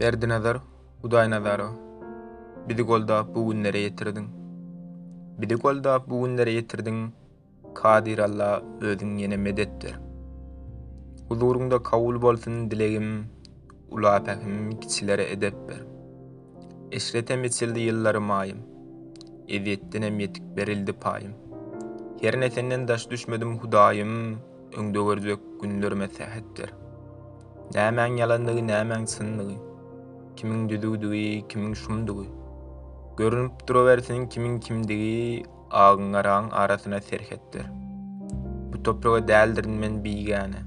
Berdinazar Hudaýnazarow, bizi goldap bu günlere ýetirdiň. Bizi goldap bu günlere ýetirdiň, Kadyr Alla özüň ýene medet ber. Huzuryňda kabul bolsun dilegim, ula pähim, kiçilere edep ber. Eşretem eçildi ýyllarym aýym, ezýetdenem ýetik berildi paýym. Hernä senden daş düşmedim Hudaýym, Öňde görjek günler mesähetdir. Nämäň ýalandygy, nämäň çyndygy, kimiň düzüwdigi, kimiň şumdygy. Görünip durawersin kimiň kimdigi agyň-garaň arasyna serhetdir. Bu topraga däldirin men bigäne.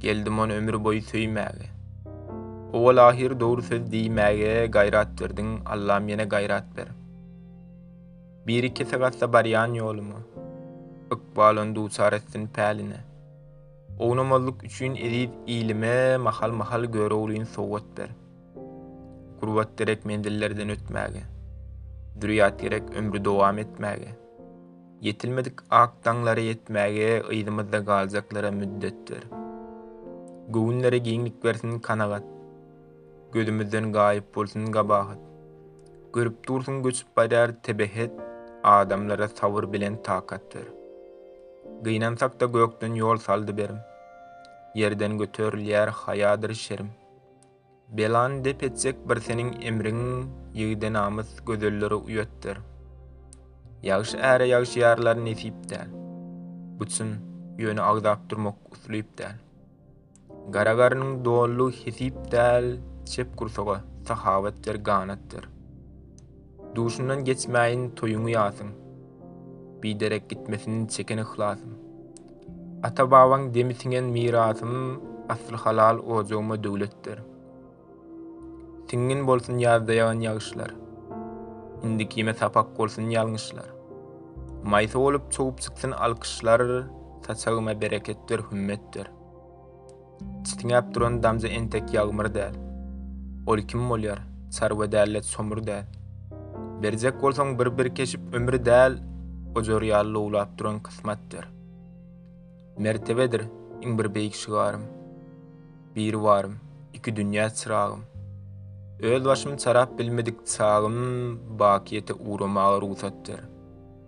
Geldim ony ömür boýy söýmäge. Owal-ahyr dogry söz diýmäge gaýrat berdiň, Allam ýene gaýrat ber. Bir-iki sagatda barýan ýoluma. Ykbalyn duçar etsin päline. Ownamazlyk üçin eziz ilime Mahal-mahal göroglyny sowgat ber. Gurbat gerek menzillerden ötmäge. Zürýat gerek ömri dowam etmäge. Ýetilmedik ak daňlara ýetmäge Yzymyzda galjaklara müddet ber. Göwünlere giňlik bersin kanagat. Gözümizden gaýyp bolsun gabahat. Görüp dursuň göçüp barýar tebehet Adamlara sabyr bilen takat ber. Gynansakda gökden ýol saldy berim. Ýerden göterilýär haýadyr şerim. Belany dep etjek bir seniň emriň Ýigide namys gözellere uýat ber. Ýagşy äre ýagşy ýarlar nesip däl. Bu çyn, ýöne agzap durmak uslyp däl. Gara garnyň dollugy hesip däl, çep gursaga sahawat ber, ganat ber. Duşundan geçmäýin toýuňy ýasyň, biderek gitmesin çeken yhlasym. Ata-babaň demi siňen mirasym, asly halal ojagyma döwlet ber. Siňňin bolsun ýazda ýagan ýagyşlar, indikime sapak bolsun ýalňyşlar. Maýsa bolup çogup çyksyn alkyşlar, saçagyma bereket ber, hümmet ber. Çitiňäp duran damja entek ýagmyr däl. Ol kim bolýar? Çarwa dället somur däl. Berjek bolsaň bir-bir keşip ömür däl, ojar ýaly lowlap duran kysmatdyr. Mertebedir iň bir beýik şygarym. Biribarym, iki dünýä çyragym. Öz başym çarap bilmedik çagym bakyýete ugramaga rugsatdyr.